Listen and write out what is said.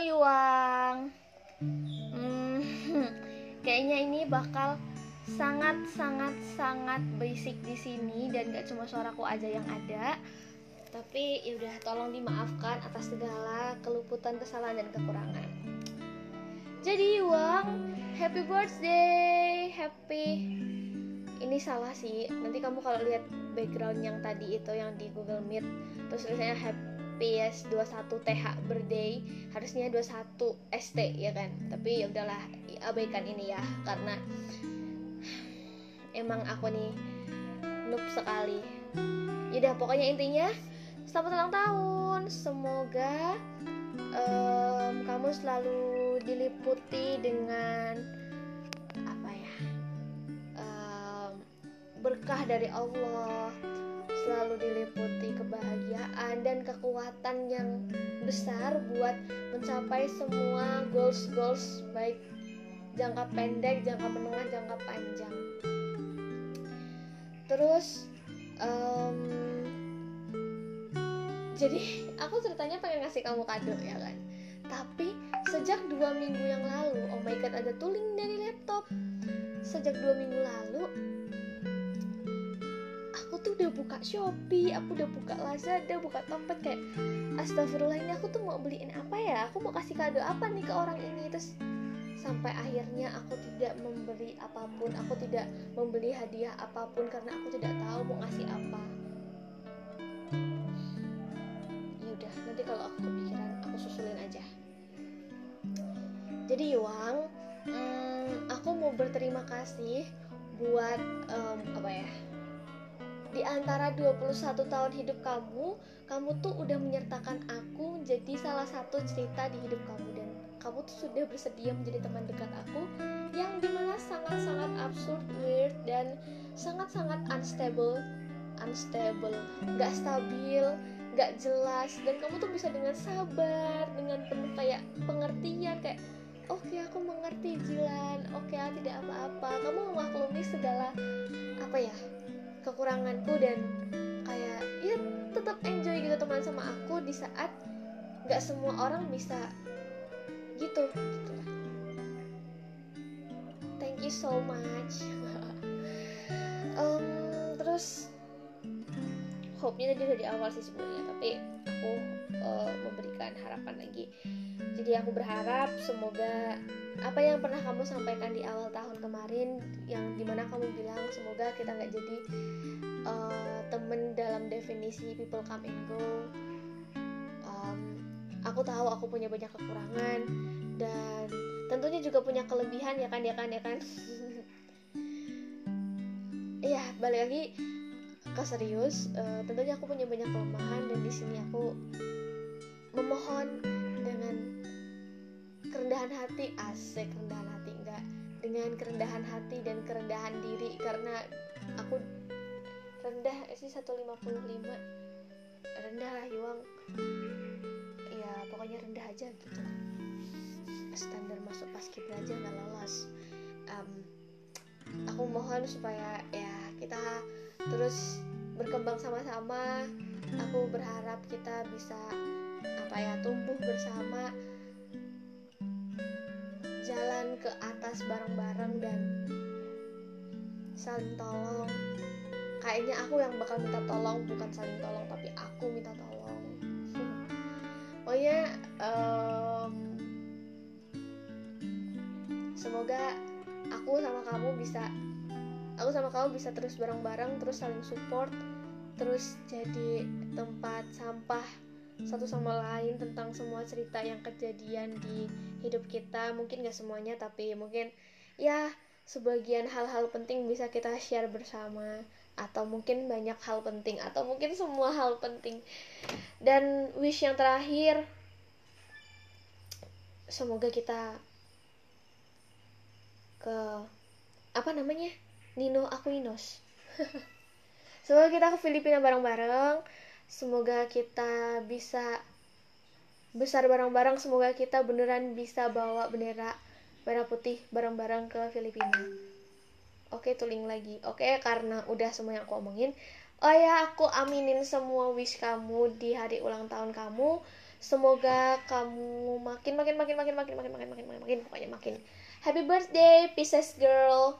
Yuang. Hmm, kayaknya ini bakal sangat sangat sangat basic di sini dan gak cuma suaraku aja yang ada. Tapi yaudah tolong dimaafkan atas segala keluputan, kesalahan dan kekurangan. Jadi Yuang, happy birthday, happy. Ini salah sih. Nanti kamu kalau lihat background yang tadi itu yang di Google Meet, terus tulisannya happy PS 21 TH birthday harusnya 21 ST ya kan? Tapi ya udahlah abaikan ini ya karena emang aku nih noob sekali. Yaudah pokoknya intinya selamat ulang tahun. Semoga um, kamu selalu diliputi dengan apa ya berkah dari Allah selalu diliputi kebahagiaan dan kekuatan yang besar buat mencapai semua goals-goals baik jangka pendek, jangka menengah, jangka panjang. Terus um, jadi aku ceritanya pengen ngasih kamu kado ya kan. Tapi sejak dua minggu yang lalu, oh my god ada tuling dari laptop. Sejak dua minggu lalu udah buka Shopee, aku udah buka Lazada, buka Tokped kayak astagfirullah ini aku tuh mau beliin apa ya? Aku mau kasih kado apa nih ke orang ini? Terus sampai akhirnya aku tidak memberi apa pun, aku tidak membeli hadiah apa pun karena aku tidak tahu mau ngasih apa. Yaudah, nanti kalau aku kepikiran aku susulin aja. Jadi Yuang, hmm, aku mau berterima kasih buat um, apa ya? Di antara 21 tahun hidup kamu, kamu tuh udah menyertakan aku menjadi salah satu cerita di hidup kamu. Dan kamu tuh sudah bersedia menjadi teman dekat aku yang di mana sangat-sangat absurd, weird dan sangat-sangat unstable, unstable, gak stabil, gak jelas. Dan kamu tuh bisa dengan sabar, dengan penuh kayak pengertian kayak oke aku mengerti Jilan, oke tidak apa-apa, kamu memaklumi segala apa ya kekuranganku dan kayak ya tetap enjoy gitu teman sama aku di saat nggak semua orang bisa gitu gitu. Thank you so much. Um, terus hope-nya tadi dari awal sih sebenarnya tapi aku uh, memberikan harapan lagi jadi aku berharap semoga apa yang pernah kamu sampaikan di awal tahun kemarin yang di mana kamu bilang semoga kita nggak jadi uh, temen dalam definisi people come and go. Um, aku tahu aku punya banyak kekurangan dan tentunya juga punya kelebihan ya kan ya kan ya kan? Iya balik lagi ke serius uh, tentunya aku punya banyak kelemahan dan di sini aku memohon kerendahan hati asik kerendahan hati. Enggak dengan kerendahan hati dan kerendahan diri karena aku rendah sih 155 rendah lah Yuang. Ya pokoknya rendah aja gitu. Standar masuk paskibra aja nggak lolos. Um, aku mohon supaya ya kita terus berkembang sama-sama. Aku berharap kita bisa apa ya tumbuh bersama ke atas bareng-bareng dan saling tolong. Kayaknya aku yang bakal minta tolong bukan saling tolong tapi aku minta tolong. Pokoknya um, semoga aku sama kamu bisa aku sama kamu bisa terus bareng-bareng terus saling support terus jadi tempat sampah satu sama lain tentang semua cerita yang kejadian di hidup kita. Mungkin gak semuanya tapi mungkin ya sebagian hal-hal penting bisa kita share bersama. Atau mungkin banyak hal penting atau mungkin semua hal penting. Dan wish yang terakhir semoga kita ke apa namanya? Nino Aquinos. Semoga kita ke Filipina bareng-bareng Semoga kita bisa besar bareng-bareng. Semoga kita beneran bisa bawa bendera merah putih bareng-bareng ke Filipina. Oke, tuling lagi. Oke, karena udah semua yang aku omongin. Oh ya, aku aminin semua wish kamu di hari ulang tahun kamu. semoga kamu makin makin makin makin makin makin makin makin makin makin pokoknya makin happy birthday Pisces girl